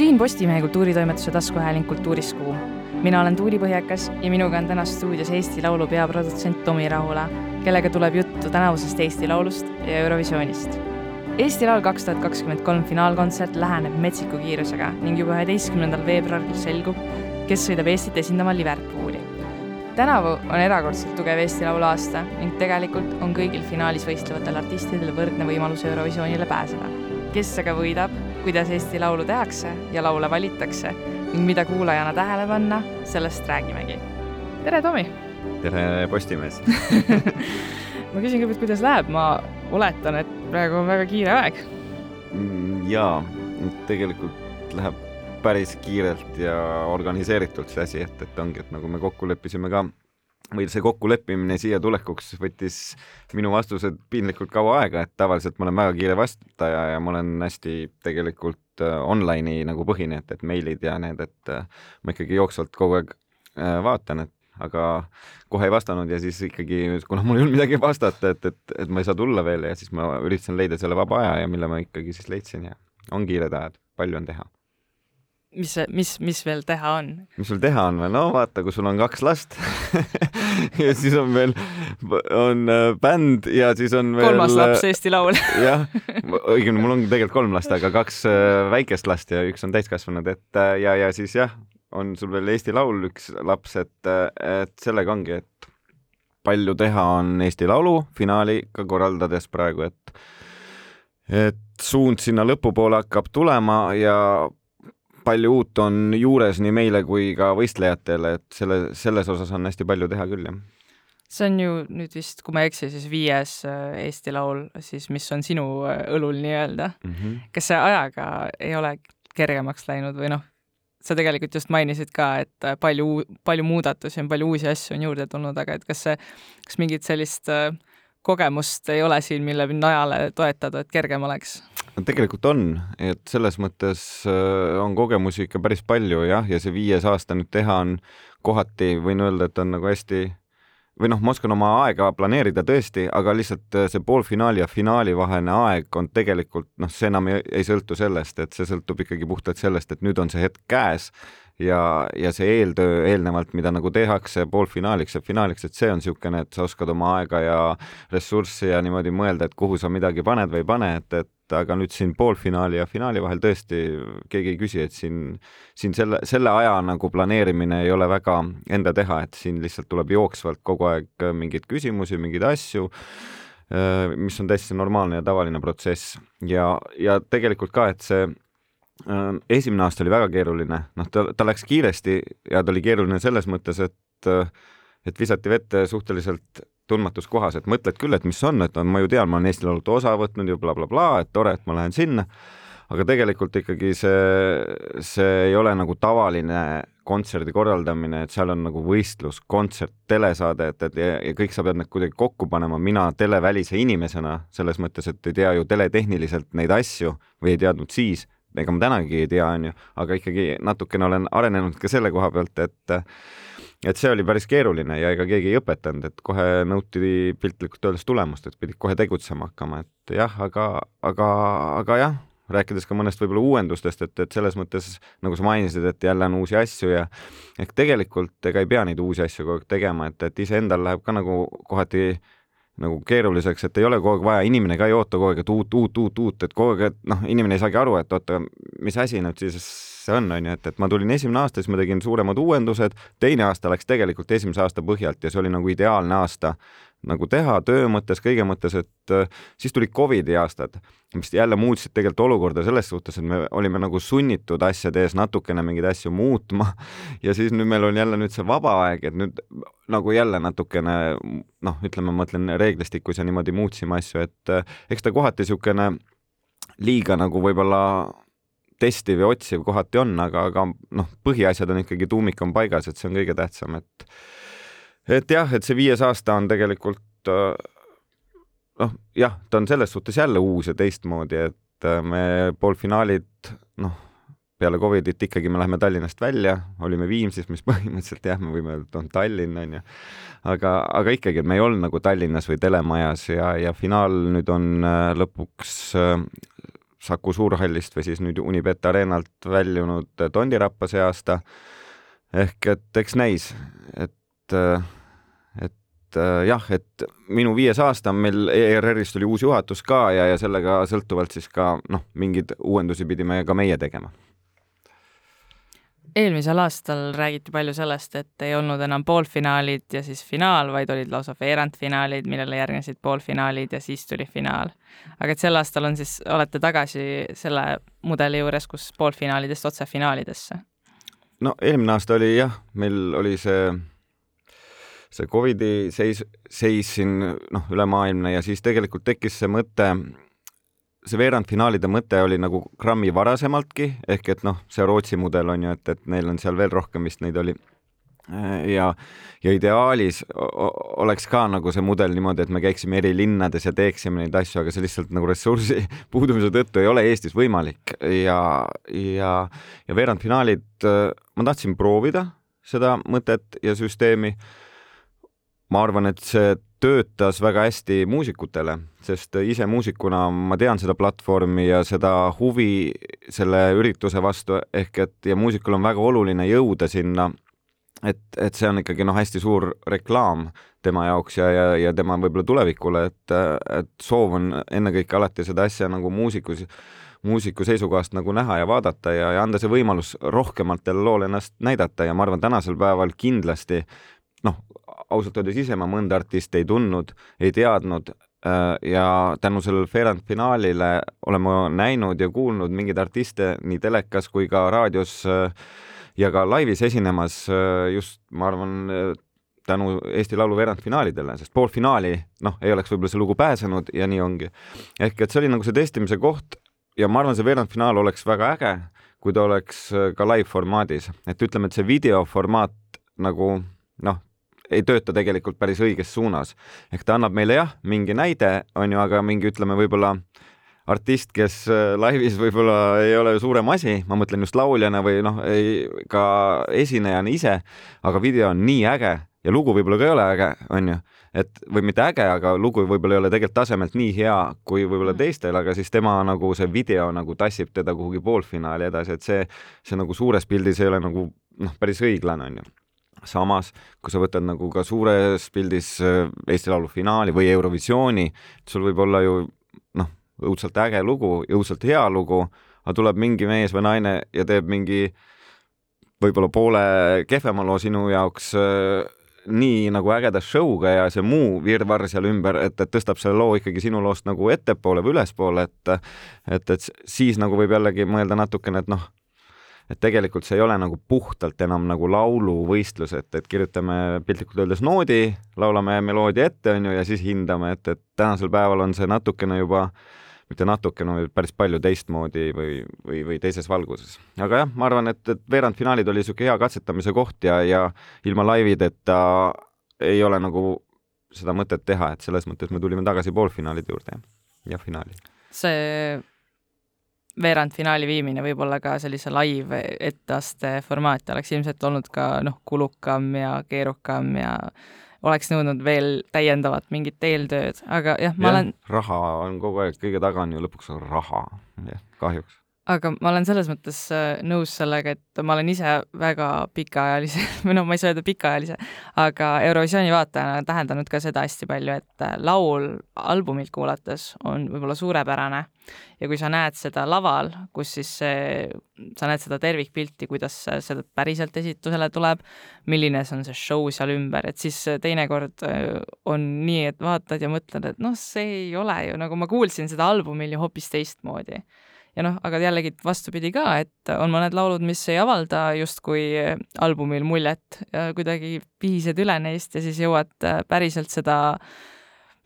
siin Postimehe kultuuritoimetuse taskuhääling Kultuurist Kuu. mina olen Tuuli Põhjakas ja minuga on täna stuudios Eesti Laulu peaprodutsent Tomi Rahula, kellega tuleb juttu tänavusest Eesti Laulust ja Eurovisioonist. Eesti Laul kaks tuhat kakskümmend kolm finaalkontsert läheneb metsiku kiirusega ning juba üheteistkümnendal veebruaril selgub, kes sõidab Eestit esindama Liverpooli. tänavu on erakordselt tugev Eesti Laulu aasta ning tegelikult on kõigil finaalis võistlevatel artistidel võrdne võimalus Eurovisioonile pääseda. kes aga võidab, kuidas Eesti Laulu tehakse ja laule valitakse ning mida kuulajana tähele panna, sellest räägimegi. tere, Tomi! tere, Postimees ma küsin kõigepealt, kuidas läheb, ma oletan, et praegu on väga kiire aeg. Mm, jaa, tegelikult läheb päris kiirelt ja organiseeritult see asi, et, et ongi, et nagu me kokku leppisime ka, või see kokkuleppimine siia tulekuks võttis minu vastused piinlikult kaua aega, et tavaliselt ma olen väga kiire vastaja ja ma olen hästi tegelikult äh, online'i nagu põhine, et, et meilid ja need, et äh, ma ikkagi jooksvalt kogu aeg äh, vaatan, et aga kohe ei vastanud ja siis ikkagi, kuna mul ei olnud midagi vastata, et, et, et ma ei saa tulla veel ja siis ma üritasin leida selle vaba aja ja mille ma ikkagi siis leidsin ja on kiired ajad, palju on teha. Mis, mis, mis veel teha on? mis sul teha on veel, no vaata, kui sul on kaks last ja siis on veel, on äh, bänd ja siis on veel kolmas laps Eesti Laul. jah, õigemini mul on tegelikult kolm last, aga kaks äh, väikest last ja üks on täiskasvanud, et äh, ja, ja siis jah, on sul veel Eesti Laul üks laps, et, et sellega ongi, et palju teha on Eesti Laulu finaali ka korraldades praegu, et et suund sinna lõpupoole hakkab tulema ja palju uut on juures nii meile kui ka võistlejatele, et selle, selles osas on hästi palju teha küll, jah. see on ju nüüd vist, kui ma ei eksi, siis viies äh, Eesti Laul siis, mis on sinu äh, õlul nii-öelda mm. -hmm. kas see ajaga ei ole kergemaks läinud või noh, sa tegelikult just mainisid ka, et äh, palju, palju muudatusi on, palju uusi asju on juurde tulnud, aga et kas see, kas mingit sellist kogemust ei ole siin, mille najale toetada, et kergem oleks? Tegelikult on, et selles mõttes äh, on kogemusi ikka päris palju jah, ja see viies aasta nüüd teha on kohati, võin öelda, et on nagu hästi või noh, ma oskan oma aega planeerida tõesti, aga lihtsalt äh, see poolfinaali ja finaali vaheline aeg on tegelikult noh, see enam ei, ei sõltu sellest, et see sõltub ikkagi puhtalt sellest, et nüüd on see hetk käes ja, ja see eeltöö eelnevalt, mida nagu tehakse poolfinaaliks ja finaaliks, et see on niisugune, et sa oskad oma aega ja ressurssi ja niimoodi mõelda, et kuhu sa midagi paned või ei pane, et, et aga nüüd siin poolfinaali ja finaali vahel tõesti keegi ei küsi, et siin, siin selle, selle aja nagu planeerimine ei ole väga enda teha, et siin lihtsalt tuleb jooksvalt kogu aeg mingeid küsimusi, mingeid asju, äh, mis on täiesti normaalne ja tavaline protsess. Ja, ja tegelikult ka, et see äh, esimene aasta oli väga keeruline, noh, ta, ta läks kiiresti ja ta oli keeruline selles mõttes, et et visati vette suhteliselt tundmatus kohas, et mõtled küll, et mis on, et on, ma ju tean, ma olen Eesti Laulult osa võtnud ja blablabla bla, bla, et tore, et ma lähen sinna, aga tegelikult ikkagi see, see ei ole nagu tavaline kontserdi korraldamine, et seal on nagu võistlus, kontsert, telesaade, et, et ja, ja kõik sa pead need kuidagi kokku panema, mina televälise inimesena selles mõttes, et ei tea ju teletehniliselt neid asju või ei teadnud siis, ega ma tänagi ei tea, onju, aga ikkagi natukene olen arenenud ka selle koha pealt, et et see oli päris keeruline ja ega keegi ei õpetanud, et kohe nõuti piltlikult öeldes tulemust, et pidid kohe tegutsema hakkama, et jah, aga, aga, aga jah, rääkides ka mõnest võib-olla uuendustest, et, et selles mõttes, nagu sa mainisid, et jälle on uusi asju ja ehk tegelikult ega ei pea neid uusi asju kogu aeg tegema, et, et iseendal läheb ka nagu kohati nagu keeruliseks, et ei ole kogu aeg vaja, inimene ka ei oota kogu aeg, et uut, uut, uut, uut, et kogu aeg, et noh, inimene ei saagi aru, et oota, mis asi nüüd siis see on, on ju, et, et ma tulin esimene aasta, siis ma tegin suuremad uuendused, teine aasta läks tegelikult esimese aasta põhjalt ja see oli nagu ideaalne aasta nagu teha töö mõttes, kõige mõttes, et äh, siis tulid Covidi aastad, mis jälle muutsid tegelikult olukorda selles suhtes, et me olime nagu sunnitud asjade ees natukene mingeid asju muutma ja siis nüüd meil on jälle nüüd see vaba aeg, et nüüd nagu jälle natukene noh, ütleme, ma mõtlen reeglistikus ja niimoodi muutsime asju, et äh, eks ta kohati niisugune liiga nagu võib-olla testiv ja otsiv kohati on, aga, aga noh, põhiasjad on ikkagi, tuumik on paigas, et see on kõige tähtsam, et et jah, et see viies aasta on tegelikult noh, jah, ta on selles suhtes jälle uus ja teistmoodi, et äh, me poolfinaalid, noh, peale Covidit ikkagi me läheme Tallinnast välja, olime Viimsis, mis põhimõtteliselt jah, me võime öelda, on Tallinn, on ju. aga, aga ikkagi, me ei olnud nagu Tallinnas või telemajas ja, ja finaal nüüd on äh, lõpuks äh, Saku Suurhallist või siis nüüd Unibet Arenalt väljunud Tondirappa see aasta. ehk et eks näis, et, et jah, et minu viies aasta on meil ERR-is tuli uus juhatus ka ja, ja sellega sõltuvalt siis ka noh, mingeid uuendusi pidime ka meie tegema eelmisel aastal räägiti palju sellest, et ei olnud enam poolfinaalid ja siis finaal, vaid olid lausa veerandfinaalid, millele järgnesid poolfinaalid ja siis tuli finaal. aga et sel aastal on siis, olete tagasi selle mudeli juures, kus poolfinaalidest otse finaalidesse? no eelmine aasta oli jah, meil oli see, see Covidi seis, seis siin noh, ülemaailmne ja siis tegelikult tekkis see mõte see veerandfinaalide mõte oli nagu grammi varasemaltki, ehk et noh, see Rootsi mudel on ju, et, et neil on seal veel rohkem vist neid oli. ja, ja ideaalis oleks ka nagu see mudel niimoodi, et me käiksime eri linnades ja teeksime neid asju, aga see lihtsalt nagu ressursi puudumise tõttu ei ole Eestis võimalik ja, ja, ja veerandfinaalid, ma tahtsin proovida seda mõtet ja süsteemi. ma arvan, et see töötas väga hästi muusikutele, sest ise muusikuna ma tean seda platvormi ja seda huvi selle ürituse vastu, ehk et ja muusikul on väga oluline jõuda sinna, et, et see on ikkagi noh, hästi suur reklaam tema jaoks ja, ja, ja tema võib-olla tulevikule, et, et soov on ennekõike alati seda asja nagu muusikus muusiku seisukohast nagu näha ja vaadata ja, ja anda see võimalus rohkematele loole ennast näidata ja ma arvan, tänasel päeval kindlasti ausalt öeldes ise ma mõnda artisti ei tundnud, ei teadnud äh, ja tänu sellele veerandfinaalile olen ma näinud ja kuulnud mingeid artiste nii telekas kui ka raadios äh, ja ka laivis esinemas äh, just, ma arvan, tänu Eesti Laulu veerandfinaalidele, sest poolfinaali, noh, ei oleks võib-olla see lugu pääsenud ja nii ongi. ehk et see oli nagu see testimise koht ja ma arvan, see veerandfinaal oleks väga äge, kui ta oleks ka live formaadis, et ütleme, et see videoformaat nagu noh, ei tööta tegelikult päris õiges suunas. ehk ta annab meile jah, mingi näide, on ju, aga mingi, ütleme võib-olla artist, kes äh, laivis võib-olla ei ole suurem asi, ma mõtlen just lauljana või noh, ei ka esinejana ise, aga video on nii äge ja lugu võib-olla ka ei ole äge, on ju, et või mitte äge, aga lugu võib-olla ei ole tegelikult tasemelt nii hea kui võib-olla mm. teistel, aga siis tema nagu see video nagu tassib teda kuhugi poolfinaali edasi, et see, see nagu suures pildis ei ole nagu noh, päris õiglane, on ju samas, kui sa võtad nagu ka suures pildis äh, Eesti Laulu finaali või Eurovisiooni, sul võib olla ju noh, õudselt äge lugu, õudselt hea lugu, aga tuleb mingi mees või naine ja teeb mingi võib-olla poole kehvema loo sinu jaoks äh, nii nagu ägeda show'ga ja see muu virvarr seal ümber, et, et tõstab selle loo ikkagi sinu loost nagu ettepoole või ülespoole, et et, et siis nagu võib jällegi mõelda natukene, et noh, et tegelikult see ei ole nagu puhtalt enam nagu lauluvõistlus, et, et kirjutame piltlikult öeldes noodi, laulame meloodia ette, on ju, ja siis hindame, et, et tänasel päeval on see natukene juba mitte natukene, vaid päris palju teistmoodi või, või, või teises valguses. aga jah, ma arvan, et, et veerandfinaalid oli niisugune hea katsetamise koht ja, ja ilma laivideta ei ole nagu seda mõtet teha, et selles mõttes me tulime tagasi poolfinaalide juurde ja finaali. see veerandfinaali viimine võib-olla ka sellise live etteaste formaati oleks ilmselt olnud ka noh, kulukam ja keerukam ja oleks nõudnud veel täiendavat mingit eeltööd, aga jah, ma ja, olen raha on kogu aeg, kõige taga on ju lõpuks raha, jah, kahjuks aga ma olen selles mõttes äh, nõus sellega, et ma olen ise väga pikaajalise, või noh, ma ei saa öelda pikaajalise, aga Eurovisiooni vaatajana tähendanud ka seda hästi palju, et äh, laul albumilt kuulates on võib-olla suurepärane. Ja kui sa näed seda laval, kus siis see, sa näed seda tervikpilti, kuidas seda päriselt esitusele tuleb, milline see on see show seal ümber, et siis teinekord äh, on nii, et vaatad ja mõtled, et noh, see ei ole ju nagu ma kuulsin seda albumil ju hoopis teistmoodi ja noh, aga jällegi vastupidi ka, et on mõned laulud, mis ei avalda justkui albumil muljet kuidagi pihised üle neist ja siis jõuad äh, päriselt seda,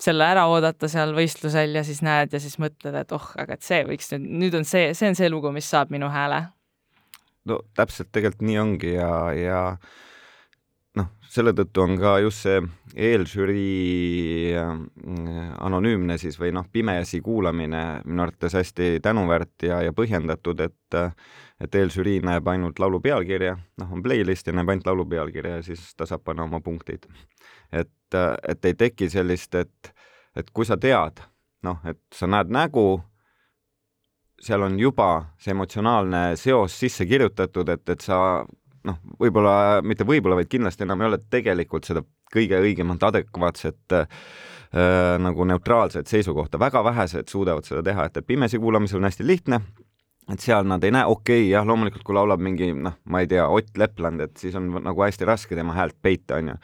selle ära oodata seal võistlusel ja siis näed ja siis mõtled, et oh, aga et see võiks nüüd, nüüd on see, see on see lugu, mis saab minu hääle. no täpselt tegelikult nii ongi ja, ja noh, selle tõttu on ka just see eelžürii äh, anonüümne siis või noh, pimesi kuulamine minu arvates hästi tänuväärt ja, ja põhjendatud, et et eelžürii näeb ainult laulu pealkirja, noh, on playlist ja näeb ainult laulu pealkirja ja siis ta saab panna oma punktid. et, et ei teki sellist, et, et kui sa tead, noh, et sa näed nägu seal on juba see emotsionaalne seos sisse kirjutatud, et, et sa noh, võib-olla, mitte võib-olla, vaid kindlasti enam ei ole tegelikult seda kõige õigemat, adekvaatset äh, nagu neutraalset seisukohta, väga vähesed suudavad seda teha, et, et pimesi kuulamisel on hästi lihtne et seal nad ei näe, okei okay,, jah, loomulikult kui laulab mingi noh, ma ei tea, Ott Lepland, et siis on nagu hästi raske tema häält peita, onju.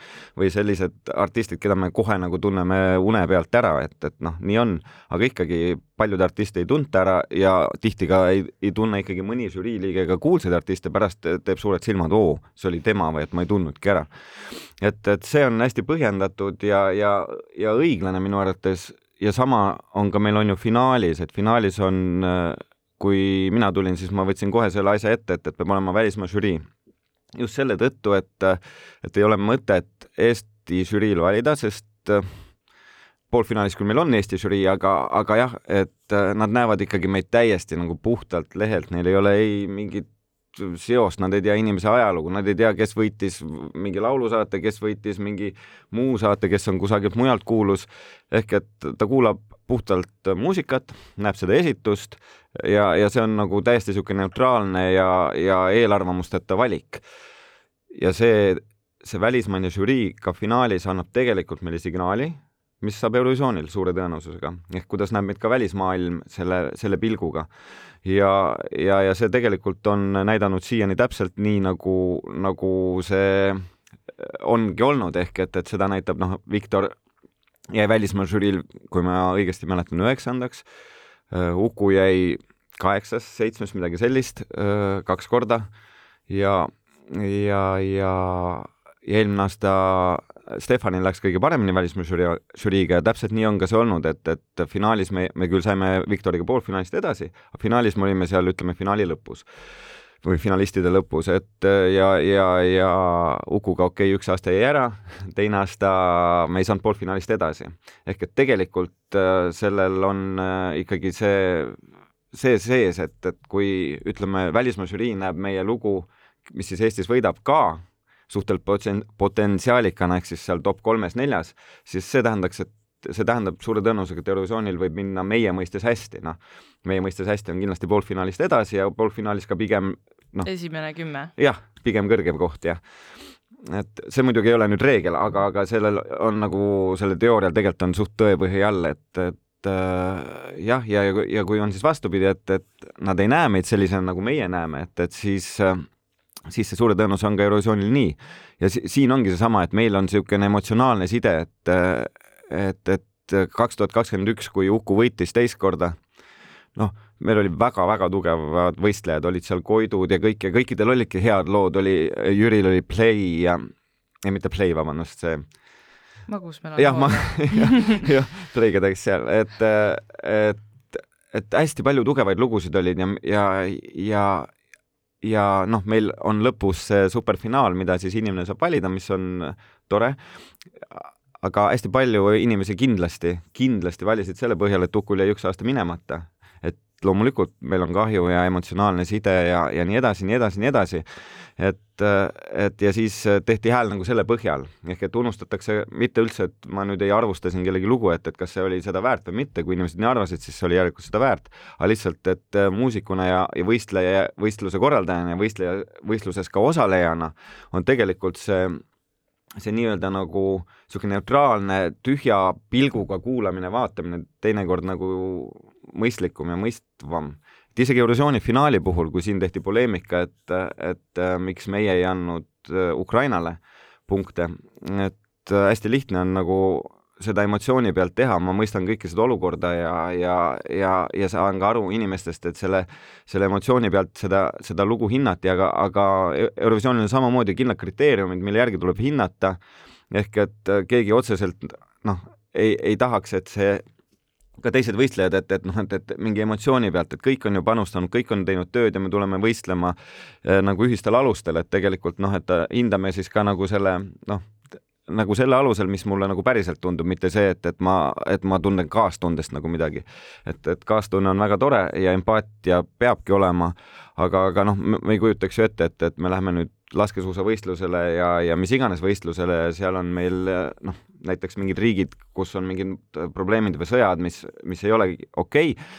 või sellised artistid, keda me kohe nagu tunneme une pealt ära, et, et noh, nii on, aga ikkagi paljude artiste ei tunta ära ja tihti ka ei, ei tunne ikkagi mõni žüriiliige ka kuulsaid artiste, pärast teeb suured silmad, oo, see oli tema või et ma ei tundnudki ära. et, et see on hästi põhjendatud ja, ja, ja õiglane minu arvates ja sama on ka meil on ju finaalis, et finaalis on äh, kui mina tulin, siis ma võtsin kohe selle asja ette, et, et peab olema välismaa žürii. just selle tõttu, et, et ei ole mõtet Eesti žüriil valida, sest poolfinaalis küll meil on Eesti žürii, aga, aga jah, et nad näevad ikkagi meid täiesti nagu puhtalt lehelt, neil ei ole ei mingit seost, nad ei tea inimese ajalugu, nad ei tea, kes võitis mingi laulusaate, kes võitis mingi muu saate, kes on kusagilt mujalt kuulus. ehk et ta kuulab puhtalt muusikat, näeb seda esitust ja, ja see on nagu täiesti niisugune neutraalne ja, ja eelarvamusteta valik. ja see, see välismaine žürii ka finaalis annab tegelikult meile signaali, mis saab Eurovisioonil suure tõenäosusega, ehk kuidas näeb meid ka välismaailm selle, selle pilguga. Ja, ja, ja see tegelikult on näidanud siiani täpselt nii, nagu, nagu see ongi olnud, ehk et, et seda näitab, noh, Viktor jäi välismaa žüriil, kui ma õigesti mäletan, üheksandaks. Uku jäi kaheksas, seitsmes, midagi sellist, kaks korda. Ja, ja, ja, ja eelmine aasta Stefanil läks kõige paremini välismaa žüriiga ja täpselt nii on ka see olnud, et, et finaalis me, me küll saime Viktoriga poolfinaalist edasi, aga finaalis me olime seal, ütleme, finaali lõpus või finalistide lõpus, et ja, ja, ja Ukuga okei okay,, üks aasta jäi ära, teine aasta me ei saanud poolfinaalist edasi. ehk et tegelikult äh, sellel on äh, ikkagi see, see sees, et, et kui ütleme, välismaa žürii näeb meie lugu, mis siis Eestis võidab ka suhteliselt potsen-, potentsiaalikana ehk siis seal top kolmes-neljas, siis see tähendaks, et see tähendab suure tõenäosusega, et Eurovisioonil võib minna meie mõistes hästi, noh, meie mõistes hästi on kindlasti poolfinaalist edasi ja poolfinaalis ka pigem noh. esimene kümme. jah, pigem kõrgem koht, jah. et see muidugi ei ole nüüd reegel, aga, aga sellel on nagu, sellel teoorial tegelikult on suht tõepõhi all, et, et äh, jah, ja, ja, ja kui on siis vastupidi, et, et nad ei näe meid sellisena, nagu meie näeme, et, et siis äh, siis see suure tõenäosusega on ka Eurovisioonil nii. ja si siin ongi seesama, et meil on niisugune emotsionaalne side, et, et, et kaks tuhat kakskümmend üks, kui Uku võitis teist korda, noh, meil oli väga-väga tugevad võistlejad, olid seal Koidud ja kõik ja kõikidel olidki head lood, oli, Jüril oli Play ja, ei mitte Play, vabandust, see magusmelanoolia. jah, ma, jah, Playga teeks seal, et, et, et hästi palju tugevaid lugusid olid ja, ja, ja, ja noh, meil on lõpus see superfinaal, mida siis inimene saab valida, mis on tore. aga hästi palju inimesi kindlasti, kindlasti valisid selle põhjal, et Ukul jäi üks aasta minemata. Loomulikult meil on kahju ja emotsionaalne side ja, ja nii edasi, nii edasi, nii edasi. Et, et ja siis tehti hääl nagu selle põhjal, ehk et unustatakse mitte üldse, et ma nüüd ei arvusta siin kellegi lugu, et, et kas see oli seda väärt või mitte, kui inimesed nii arvasid, siis see oli järelikult seda väärt, aga lihtsalt, et muusikuna ja, ja võistleja, võistluse korraldajana ja võistleja, võistluses ka osalejana on tegelikult see see nii-öelda nagu niisugune neutraalne tühja pilguga kuulamine, vaatamine teinekord nagu mõistlikum ja mõistvam. Et isegi Eurovisiooni finaali puhul, kui siin tehti poleemika, et, et äh, miks meie ei andnud äh, Ukrainale punkte, et äh, hästi lihtne on nagu seda emotsiooni pealt teha, ma mõistan kõike seda olukorda ja, ja, ja, ja saan ka aru inimestest, et selle, selle emotsiooni pealt seda, seda lugu hinnati, aga, aga Eurovisioonil on samamoodi kindlad kriteeriumid, mille järgi tuleb hinnata, ehk et keegi otseselt noh, ei, ei tahaks, et see ka teised võistlejad, et, et noh, et, et mingi emotsiooni pealt, et kõik on ju panustanud, kõik on teinud tööd ja me tuleme võistlema äh, nagu ühistel alustel, et tegelikult noh, et hindame siis ka nagu selle noh, nagu selle alusel, mis mulle nagu päriselt tundub, mitte see, et, et ma, et ma tunnen kaastundest nagu midagi. et, et kaastunne on väga tore ja empaatia peabki olema, aga, aga noh, me ei kujutaks ju ette, et, et me läheme nüüd laskesuusavõistlusele ja, ja mis iganes võistlusele ja seal on meil noh, näiteks mingid riigid, kus on mingid probleemid või sõjad, mis, mis ei ole okei okay,,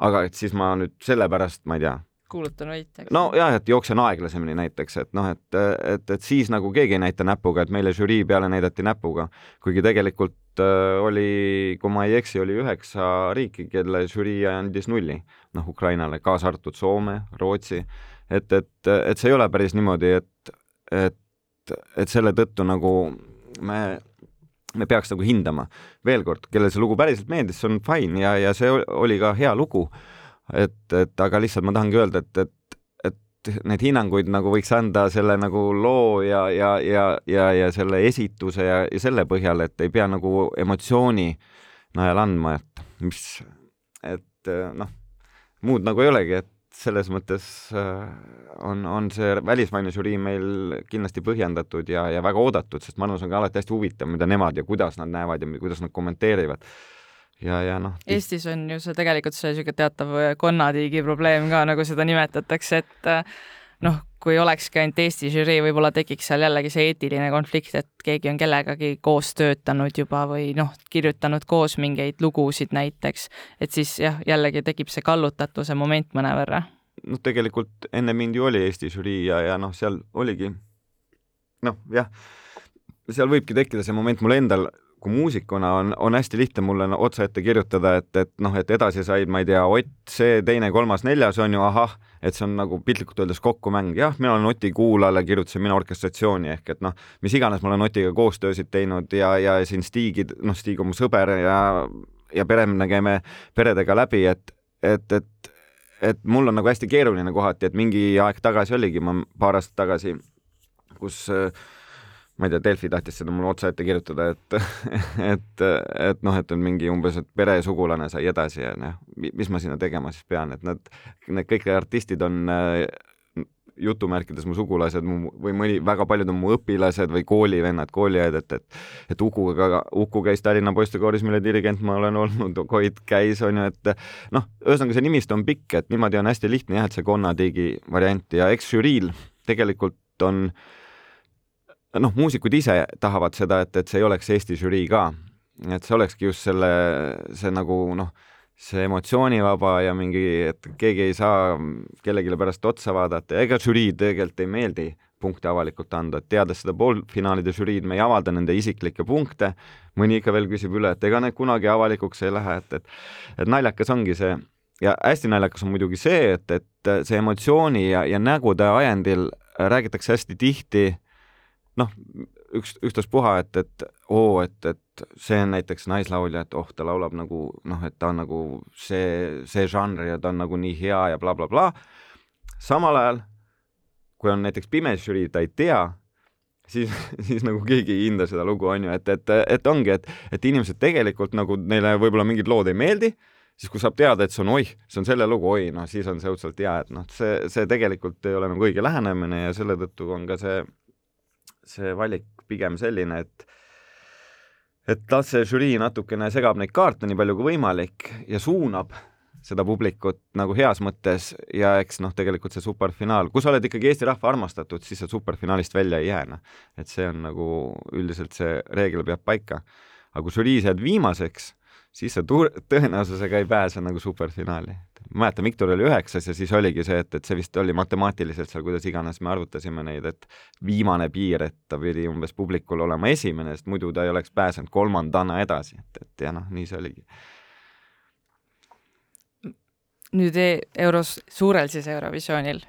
aga et siis ma nüüd sellepärast, ma ei tea. Kuulutan võitjaks. nojah, et jooksen aeglasemini näiteks, et noh, et, et, et siis nagu keegi ei näita näpuga, et meile žürii peale näidati näpuga, kuigi tegelikult äh, oli, kui ma ei eksi, oli üheksa riiki, kelle žürii andis nulli, noh, Ukrainale, kaasa arvatud Soome, Rootsi, et, et, et see ei ole päris niimoodi, et, et, et selle tõttu nagu me me peaks nagu hindama. veel kord, kellele see lugu päriselt meeldis, see on fine ja, ja see oli ka hea lugu et, et aga lihtsalt ma tahangi öelda, et, et, neid hinnanguid nagu võiks anda selle nagu loo ja, ja, ja, ja, ja selle esituse ja, ja selle põhjal, et ei pea nagu emotsiooni najal andma, et mis, et noh, muud nagu ei olegi, et selles mõttes äh, on, on see välismaine žürii meil kindlasti põhjendatud ja, ja väga oodatud, sest ma arvan, see on ka alati hästi huvitav, mida nemad ja kuidas nad näevad ja kuidas nad kommenteerivad ja, ja noh. Eestis on ju see tegelikult see niisugune teatav konnatiigi probleem ka, nagu seda nimetatakse, et äh, noh, kui olekski ainult Eesti žürii, võib-olla tekiks seal jällegi see eetiline konflikt, et keegi on kellegagi koos töötanud juba või noh, kirjutanud koos mingeid lugusid näiteks, et siis jah, jällegi tekib see kallutatuse moment mõnevõrra. noh, tegelikult enne mind ju oli Eesti žürii ja, ja noh, seal oligi noh, jah, seal võibki tekkida see moment mul endal kui muusikuna on, on hästi lihtne mulle otsa ette kirjutada, et, et noh, et edasi said, ma ei tea, Ott, see, teine, kolmas, neljas on ju, ahah, et see on nagu piltlikult öeldes kokkumäng, jah, mina olen Oti kuulajale, kirjutasin mina orkestratsiooni ehk et noh, mis iganes ma olen Otiga koostöösid teinud ja, ja siin Stigid, noh, Stig on mu sõber ja, ja pere me nägime peredega läbi, et, et, et, et mul on nagu hästi keeruline kohati, et mingi aeg tagasi oligi, ma paar aastat tagasi, kus äh, ma ei tea, Delfi tahtis seda mulle otsa ette kirjutada, et, et, et noh, et on mingi umbes, et pere ja sugulane sai edasi ja noh, mis ma sinna tegema siis pean, et nad, need kõik artistid on äh, jutumärkides mu sugulased mu, või mõni, väga paljud on mu õpilased või koolivennad, kooliõed, et, et, et Ukuga, Uku käis Tallinna poistekooris, mille dirigent ma olen olnud, Koit käis, on ju, et noh, ühesõnaga see nimistu on pikk, et niimoodi on hästi lihtne jah, et see konnatiigi variant ja eks žüriil tegelikult on äh, noh, muusikud ise tahavad seda, et, et see ei oleks Eesti žürii ka. et see olekski just selle, see nagu noh, see emotsioonivaba ja mingi, et keegi ei saa kellelegi pärast otsa vaadata ja ega žürii tegelikult ei meeldi punkte avalikult anda, et teades seda poolfinaalide žüriid, me ei avalda nende isiklikke punkte, mõni ikka veel küsib üle, et ega need kunagi avalikuks ei lähe, et, et et naljakas ongi see. Ja hästi naljakas on muidugi see, et, et see emotsiooni ja, ja nägude ajendil räägitakse hästi tihti äh, noh, üks, ükstaspuha, et, et oo, et, et see on näiteks naislaulja, et oh, ta laulab nagu noh, et ta on nagu see, see žanr ja ta on nagu nii hea ja blablabla bla, bla. samal ajal, kui on näiteks pime žürii, ta ei tea, siis, siis nagu keegi ei hinda seda lugu, on ju, et, et, et ongi, et, et inimesed tegelikult nagu neile võib-olla mingid lood ei meeldi, siis kui saab teada, et see on oih, see on selle lugu, oi, noh, siis on see õudselt hea, et noh, see, see tegelikult ei ole nagu õige lähenemine ja selle tõttu on ka see see valik pigem selline, et et las see žürii natukene segab neid kaarte nii palju kui võimalik ja suunab seda publikut nagu heas mõttes ja eks noh, tegelikult see superfinaal, kui sa oled ikkagi Eesti rahva armastatud, siis sa superfinaalist välja ei jää, noh. et see on nagu üldiselt see reegel peab paika. aga kui žüriis jääd viimaseks, siis sa tõenäosusega ei pääse nagu superfinaali. mäletan, Viktor oli üheksas ja siis oligi see, et, et see vist oli matemaatiliselt seal, kuidas iganes me arvutasime neid, et viimane piir, et ta pidi umbes publikul olema esimene, sest muidu ta ei oleks pääsenud kolmandana edasi, et, et ja noh, nii see oligi nüüd e-, euros, suurel siis Eurovisioonil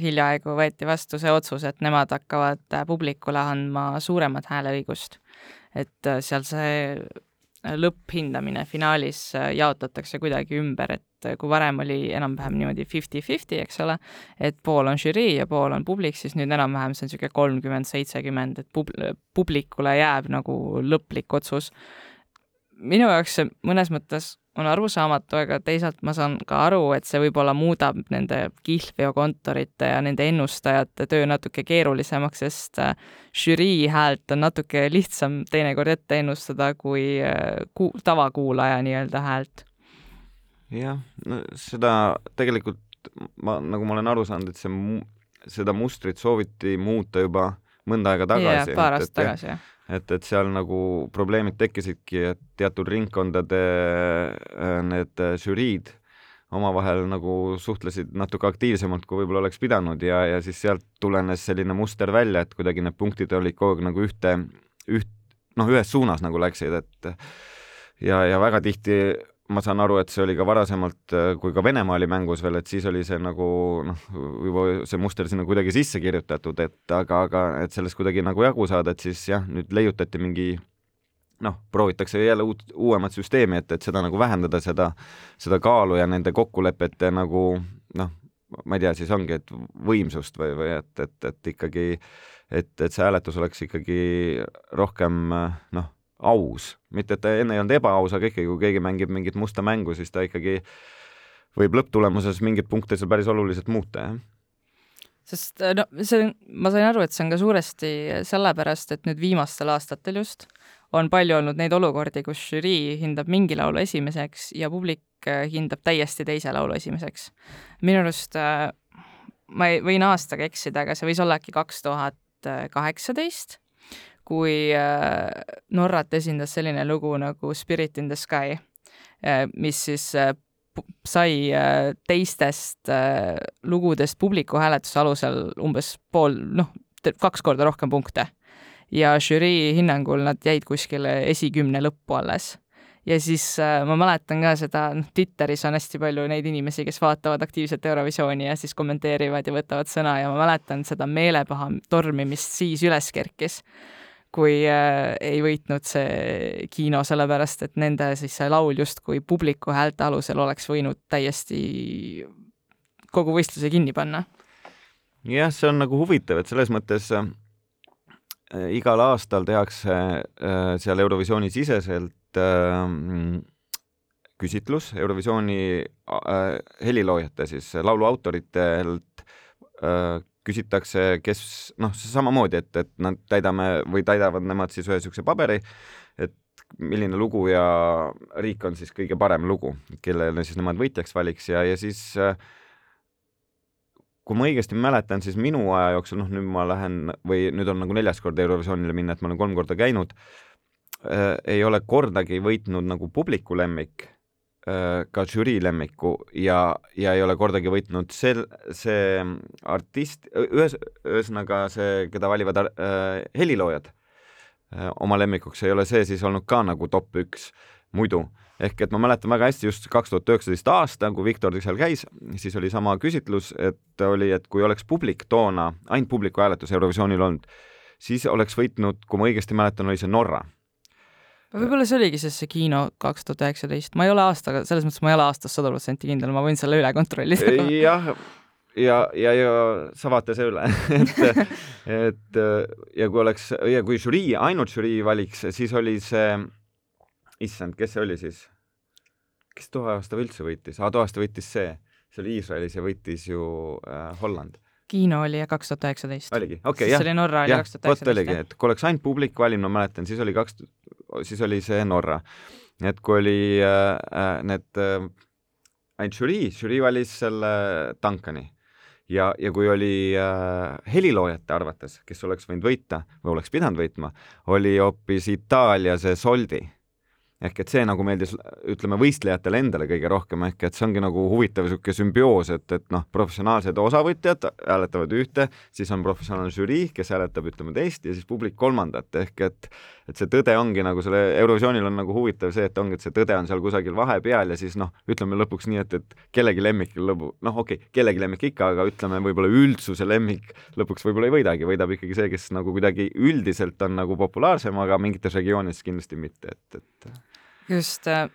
hiljaaegu võeti vastu see otsus, et nemad hakkavad publikule andma suuremat hääleõigust. et seal see lõpphindamine finaalis äh, jaotatakse kuidagi ümber, et äh, kui varem oli enam-vähem niimoodi fifty-fifty, eks ole, et pool on žürii ja pool on publik, siis nüüd enam-vähem see on niisugune kolmkümmend, seitsekümmend, et pub-, publikule jääb nagu lõplik otsus. minu jaoks see mõnes mõttes on arusaamatu, aga teisalt ma saan ka aru, et see võib-olla muudab nende kihlveokontorite ja nende ennustajate töö natuke keerulisemaks, sest äh, žürii häält on natuke lihtsam teinekord ette ennustada kui äh, ku-, tavakuulaja nii-öelda häält. jah, no seda tegelikult ma, nagu ma olen aru saanud, et see mu-, seda mustrit sooviti muuta juba mõnda aega tagasi. paar aastat tagasi, jah et, et seal nagu probleemid tekkisidki, et teatud ringkondade äh, need žüriid omavahel nagu suhtlesid natuke aktiivsemalt, kui võib-olla oleks pidanud ja, ja siis sealt tulenes selline muster välja, et kuidagi need punktid olid kogu aeg nagu ühte, üht, noh, ühes suunas nagu läksid, et ja, ja väga tihti ma saan aru, et see oli ka varasemalt, kui ka Venemaa oli mängus veel, et siis oli see nagu noh, juba see muster sinna kuidagi sisse kirjutatud, et aga, aga et sellest kuidagi nagu jagu saada, et siis jah, nüüd leiutati mingi noh, proovitakse jälle uut, uuemat süsteemi, et, et seda nagu vähendada, seda, seda kaalu ja nende kokkulepete nagu noh, ma ei tea, siis ongi, et võimsust või, või et, et, et ikkagi, et, et see hääletus oleks ikkagi rohkem noh, aus, mitte et ta enne ei olnud ebaaus, aga ikkagi, kui keegi mängib mingit musta mängu, siis ta ikkagi võib lõpptulemuses mingeid punkte seal päris oluliselt muuta, jah. Sest no see, ma sain aru, et see on ka suuresti sellepärast, et nüüd viimastel aastatel just on palju olnud neid olukordi, kus žürii hindab mingi laulu esimeseks ja publik äh, hindab täiesti teise laulu esimeseks. minu arust äh, ma ei, võin aastaga eksida, aga see võis olla äkki kaks tuhat kaheksateist, kui äh, Norrat esindas selline lugu nagu Spirit in the Sky, mis siis sai teistest lugudest publiku hääletuse alusel umbes pool, noh, kaks korda rohkem punkte ja žürii hinnangul nad jäid kuskile esikümne lõppu alles. ja siis äh, ma mäletan ka seda, noh, Twitteris on hästi palju neid inimesi, kes vaatavad aktiivselt Eurovisiooni ja siis kommenteerivad ja võtavad sõna ja ma mäletan seda meelepaha tormi, mis siis üles kerkis kui äh, ei võitnud see kino, sellepärast et nende siis see laul justkui publiku häälte alusel oleks võinud täiesti kogu võistluse kinni panna. jah, see on nagu huvitav, et selles mõttes äh, Äh, igal aastal tehakse äh, seal Eurovisiooni siseselt äh, küsitlus Eurovisiooni heliloojate siis laulu autoritelt küsitakse, kes noh, samamoodi, et, et nad täidame või täidavad nemad siis ühe niisuguse paberi, et milline lugu ja riik on siis kõige parem lugu, kellele siis nemad võitjaks valiks ja, ja siis kui ma õigesti mäletan, siis minu aja jooksul, noh nüüd ma lähen või nüüd on nagu neljas kord Eurovisioonile minna, et ma olen kolm korda käinud ei ole kordagi võitnud nagu publiku lemmik ka žürii lemmiku ja, ja ei ole kordagi võitnud sel-, see artist, ühes, ühesõnaga see, keda valivad äh, heliloojad äh, oma lemmikuks, ei ole see siis olnud ka nagu top üks muidu. Ehk et ma mäletan väga hästi just kaks tuhat üheksateist aasta, kui Viktor seal käis, siis oli sama küsitlus, et oli, et kui oleks publik toona, ainult publiku hääletus Eurovisioonil olnud, siis oleks võitnud, kui ma õigesti mäletan, oli see Norra võib-olla see oligi siis see kino kaks tuhat üheksateist, ma ei ole aastaga, selles mõttes ma ei ole aastas sada protsenti kindel, ma võin selle üle kontrollida. jah, ja, ja, ja sa vaata see üle et, et ja kui oleks ja kui žürii, ainult žürii valiks, siis oli see, issand, kes see oli siis? kes too aasta üldse võitis ah,, too aasta võitis see, see oli Iisraelis ja võitis ju äh, Holland. Kino oli kaks tuhat üheksateist. oligi, okei okay,, jah. see oli Norra oli kaks tuhat üheksateist. vot oligi, et kui oleks ainult publik valinud, ma mäletan, siis oli kaks, siis oli see Norra. et kui oli äh, äh, need äh, ainult žürii, žürii valis selle Duncani ja, ja kui oli äh, heliloojate arvates, kes oleks võinud võita või oleks pidanud võitma, oli hoopis Itaalia see Soldi ehk et see nagu meeldis, ütleme, võistlejatele endale kõige rohkem, ehk et see ongi nagu huvitav niisugune sümbioos, et, et noh, professionaalsed osavõtjad hääletavad ühte, siis on professionaalne žürii, kes hääletab, ütleme, teist ja siis publik kolmandat, ehk et et see tõde ongi nagu selle Eurovisioonil on nagu huvitav see, et ongi, et see tõde on seal kusagil vahepeal ja siis noh, ütleme lõpuks nii, et, et kellegi lemmik lõbu, noh, okei okay,, kellegi lemmik ikka, aga ütleme, võib-olla üldsuse lemmik lõpuks võib-olla ei võidagi, võidab ikkagi see, kes nagu kuidagi üldiselt on nagu populaarsem, aga mingites regioonides kindlasti mitte, et, et just äh,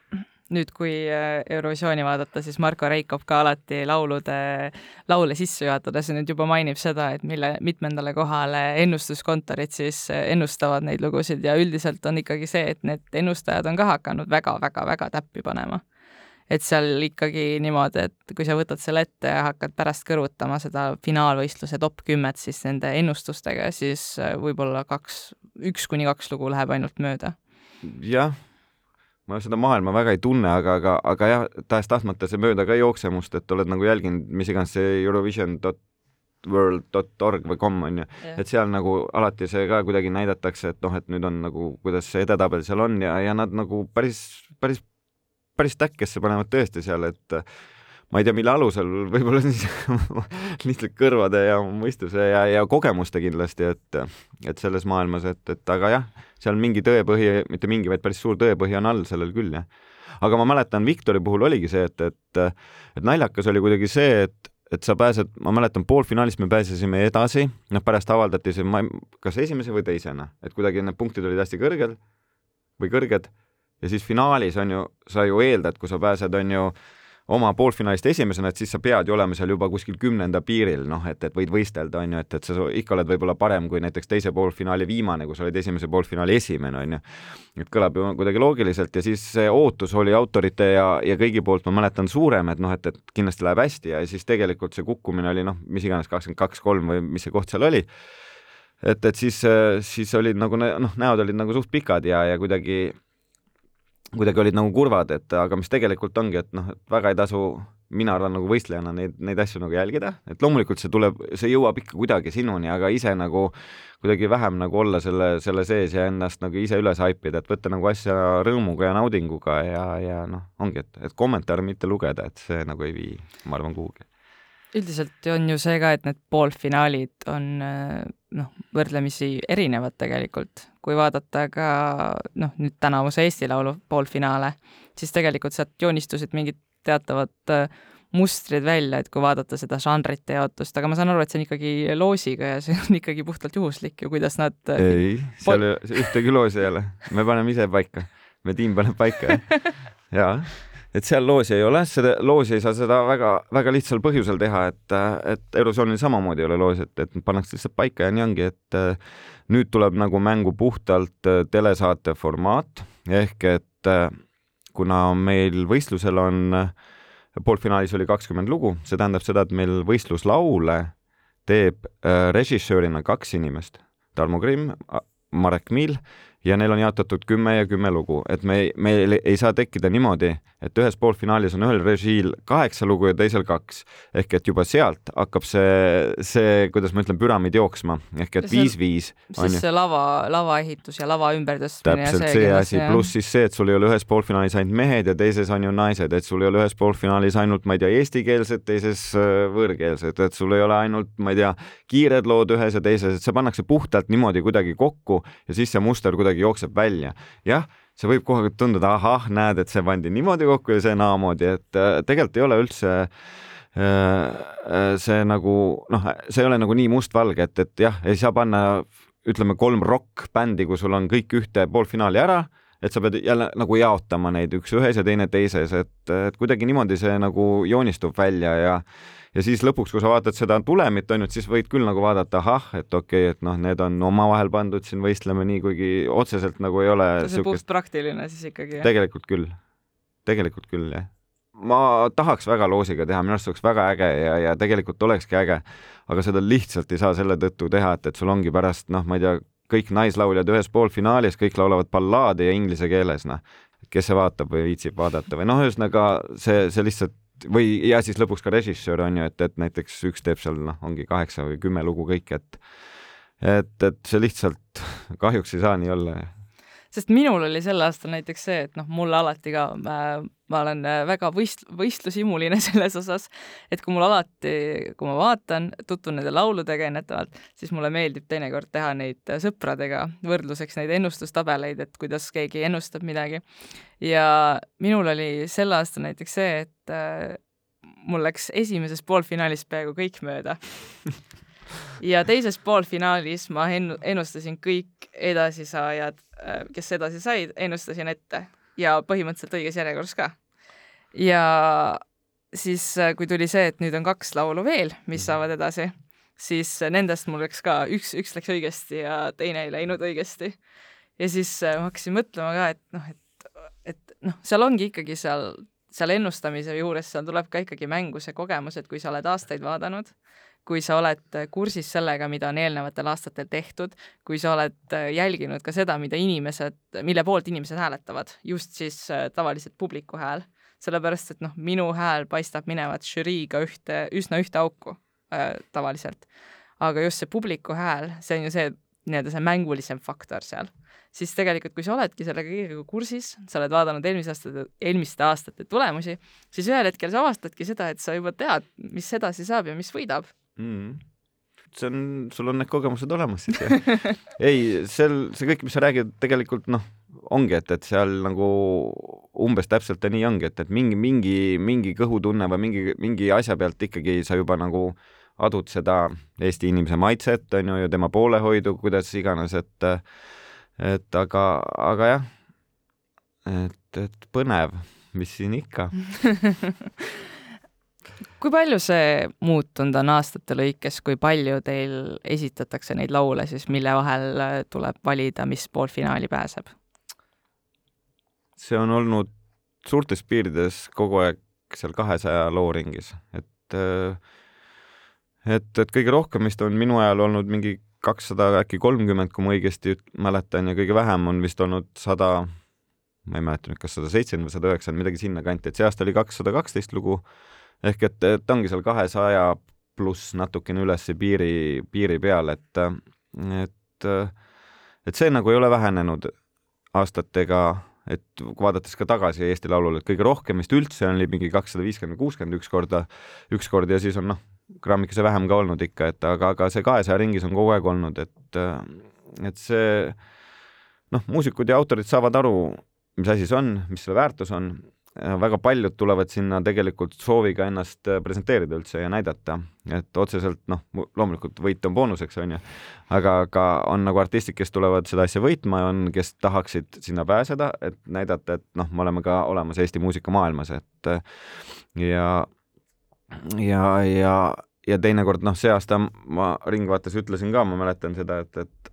nüüd, kui äh, Eurovisiooni vaadata, siis Marko Reikop ka alati laulude, laule sisse juhatades nüüd juba mainib seda, et mille, mitmendale kohale ennustuskontorid siis äh, ennustavad neid lugusid ja üldiselt on ikkagi see, et need ennustajad on ka hakanud väga-väga-väga täppi panema. et seal ikkagi niimoodi, et kui sa võtad selle ette ja hakkad pärast kõrvutama seda finaalvõistluse top kümmet siis nende ennustustega, siis võib-olla kaks, üks kuni kaks lugu läheb ainult mööda. jah ma seda maailma väga ei tunne, aga, aga, aga jah, tahes-tahtmata see mööda ka ei jookse must, et oled nagu jälginud, mis iganes see Eurovision dot world.org või com on ju. Et seal nagu alati see ka kuidagi näidatakse, et noh, et nüüd on nagu, kuidas see edetabel seal on ja, ja nad nagu päris, päris, päris täkkesse panevad tõesti seal, et ma ei tea, mille alusel, võib-olla siis lihtsalt kõrvade ja mõistuse ja, ja kogemuste kindlasti, et, et selles maailmas, et, et aga jah, seal mingi tõepõhi, mitte mingi, vaid päris suur tõepõhi on all sellel küll, jah. aga ma mäletan, Viktori puhul oligi see, et, et, et naljakas oli kuidagi see, et, et sa pääsed, ma mäletan, poolfinaalist me pääsesime edasi, noh, pärast avaldati see, ma ei, kas esimese või teisena, et kuidagi need punktid olid hästi kõrgel või kõrged ja siis finaalis on ju, sa ju eeldad, kui sa pääsed, on ju oma poolfinaalist esimesena, et siis sa pead ju olema seal juba kuskil kümnenda piiril, noh, et, et võid võistelda, on ju, et, et sa ikka oled võib-olla parem kui näiteks teise poolfinaali viimane, kui sa olid esimese poolfinaali esimene, on ju. et kõlab ju kuidagi loogiliselt ja siis see ootus oli autorite ja, ja kõigi poolt, ma mäletan, suurem, et noh, et, et kindlasti läheb hästi ja siis tegelikult see kukkumine oli noh, mis iganes, kakskümmend kaks, kolm või mis see koht seal oli et, et siis, siis olid nagu noh, näod olid nagu suht pikad ja, ja kuidagi kuidagi olid nagu kurvad, et aga mis tegelikult ongi, et noh, et väga ei tasu, mina arvan nagu võistlejana neid, neid asju nagu jälgida, et loomulikult see tuleb, see jõuab ikka kuidagi sinuni, aga ise nagu kuidagi vähem nagu olla selle, selle sees ja ennast nagu ise üles haipida, et võtta nagu asja rõõmuga ja naudinguga ja, ja noh, ongi, et, et kommentaare mitte lugeda, et see nagu ei vii, ma arvan, kuhugi. Üldiselt on ju see ka, et need poolfinaalid on noh, võrdlemisi erinevad tegelikult, kui vaadata ka noh, nüüd tänavuse Eesti Laulu poolfinaale, siis tegelikult sealt joonistusid mingid teatavad äh, mustrid välja, et kui vaadata seda žanrite jaotust, aga ma saan aru, et see on ikkagi loosiga ja see on ikkagi puhtalt juhuslik ju, kuidas nad äh, ei, seal ühtegi loosi ei ole, me paneme ise paika, me tiim paneb paika, jaa et seal loosi ei ole, seda loosi ei saa seda väga-väga lihtsal põhjusel teha, et, et Eurozoonil samamoodi ei ole loosi, et, et pannakse lihtsalt paika ja nii ongi, et nüüd tuleb nagu mängu puhtalt telesaate formaat ehk et kuna meil võistlusel on, poolfinaalis oli kakskümmend lugu, see tähendab seda, et meil võistluslaule teeb režissöörina kaks inimest, Tarmo Krimm, Marek Miil ja neil on jaotatud kümme ja kümme lugu, et me, meil ei saa tekkida niimoodi, et ühes poolfinaalis on ühel režiil kaheksa lugu ja teisel kaks. ehk et juba sealt hakkab see, see, kuidas ma ütlen, püramiid jooksma, ehk et viis-viis. siis see lava, lavaehitus ja lava ümbertõstmine. täpselt see, see asi, pluss siis see, et sul ei ole ühes poolfinaalis ainult mehed ja teises on ju naised, et sul ei ole ühes poolfinaalis ainult, ma ei tea, eestikeelsed, teises äh, võõrkeelsed, et sul ei ole ainult, ma ei tea, kiired lood ühes ja teises, et see pannakse puhtalt niimoodi kuidagi kokku ja siis see muster kuidagi kuidagi jookseb välja. jah, see võib kohe tunduda, ahah, näed, et see pandi niimoodi kokku ja see naamoodi, et äh, tegelikult ei ole üldse äh, äh, see nagu noh, see ei ole nagu nii mustvalge, et, et jah, ei saa panna ütleme kolm rokkbändi, kui sul on kõik ühte poolfinaali ära, et sa pead jälle nagu jaotama neid üks ühes ja teine teises, et, et kuidagi niimoodi see nagu joonistub välja ja ja siis lõpuks, kui sa vaatad seda tulemit, on ju, et siis võid küll nagu vaadata, ahah, et okei okay,, et noh, need on omavahel pandud siin võistlema nii, kuigi otseselt nagu ei ole see on puht praktiline siis ikkagi? tegelikult küll, tegelikult küll, jah. ma tahaks väga loosiga teha, minu arust oleks väga äge ja, ja tegelikult olekski äge, aga seda lihtsalt ei saa selle tõttu teha, et, et sul ongi pärast noh, ma ei tea, kõik naislauljad ühes poolfinaalis, kõik laulavad ballaade ja inglise keeles, noh. kes see vaatab või viitsib vaadata või noh, ühesõnaga see, see lihtsalt või ja siis lõpuks ka režissöör on ju, et, et näiteks üks teeb seal noh, ongi kaheksa või kümme lugu kõik, et et, et see lihtsalt kahjuks ei saa nii olla. Sest minul oli sel aastal näiteks see, et noh, mulle alati ka äh, ma olen äh, väga võist-, võistlushimuline selles osas, et kui mul alati, kui ma vaatan, tutvun nende lauludega ennetavalt, siis mulle meeldib teinekord teha neid äh, sõpradega võrdluseks neid ennustustabeleid, et kuidas keegi ennustab midagi. ja minul oli sel aastal näiteks see, et äh, mul läks esimeses poolfinaalis peaaegu kõik mööda ja teises poolfinaalis ma ennustasin kõik edasisaajad, kes edasi said, ennustasin ette ja põhimõtteliselt õiges järjekorras ka. ja siis, äh, kui tuli see, et nüüd on kaks laulu veel, mis mhm. saavad edasi, siis äh, nendest mul läks ka, üks, üks läks õigesti ja teine ei läinud õigesti. ja siis äh, ma hakkasin mõtlema ka, et noh, et, et noh, seal ongi ikkagi seal, seal ennustamise juures, seal tuleb ka ikkagi mängu see kogemus, et kui sa oled aastaid vaadanud, kui sa oled kursis sellega, mida on eelnevatel aastatel tehtud, kui sa oled jälginud ka seda, mida inimesed, mille poolt inimesed hääletavad, just siis äh, tavaliselt publiku hääl, sellepärast et noh, minu hääl paistab minevat žüriiga ühte, üsna ühte auku äh, tavaliselt. aga just see publiku hääl, see on ju see, nii-öelda see mängulisem faktor seal, siis tegelikult, kui sa oledki sellega kõigega kursis, sa oled vaadanud eelmise aastate, eelmiste aastate tulemusi, siis ühel hetkel sa avastadki seda, et sa juba tead, mis edasi saab ja mis võidab mm. See on, sul on need kogemused olemas siis jah? Ei, seal see kõik, mis sa räägid, tegelikult noh, ongi, et, et seal nagu umbes täpselt nii ongi, et, et mingi, mingi, mingi kõhutunne või mingi, mingi asja pealt ikkagi sa juba nagu adud seda Eesti inimese maitset, on ju, ja tema poolehoidu, kuidas iganes, et et aga, aga jah, et, et põnev, mis siin ikka kui palju see muutunud on aastate lõikes, kui palju teil esitatakse neid laule siis, mille vahel tuleb valida, mis poolfinaali pääseb? see on olnud suurtes piirides kogu aeg seal kahesaja loo ringis, et et, et kõige rohkem vist on minu ajal olnud mingi kakssada, äkki kolmkümmend, kui ma õigesti mäletan, ja kõige vähem on vist olnud sada, ma ei mäleta nüüd, kas sada seitsekümmend või sada üheksakümmend, midagi sinnakanti, et see aasta oli kakssada kaksteist lugu, ehk et, et ongi seal kahesaja pluss natukene üles piiri, piiri peal, et, et, et see nagu ei ole vähenenud aastatega et vaadates ka tagasi Eesti Laulule, et kõige rohkem vist üldse oli mingi kakssada viiskümmend, kuuskümmend üks korda, üks kord ja siis on noh, grammikese vähem ka olnud ikka, et aga, aga see kahesaja ringis on kogu aeg olnud, et, et see noh, muusikud ja autorid saavad aru, mis asi see on, mis selle väärtus on väga paljud tulevad sinna tegelikult sooviga ennast äh, presenteerida üldse ja näidata, et otseselt noh, loomulikult võit on boonuseks, on ju, aga, aga on nagu artistid, kes tulevad seda asja võitma ja on, kes tahaksid sinna pääseda, et näidata, et noh, me oleme ka olemas Eesti muusikamaailmas, et ja, ja, ja, ja teinekord noh, see aasta ma Ringvaates ütlesin ka, ma mäletan seda, et, et,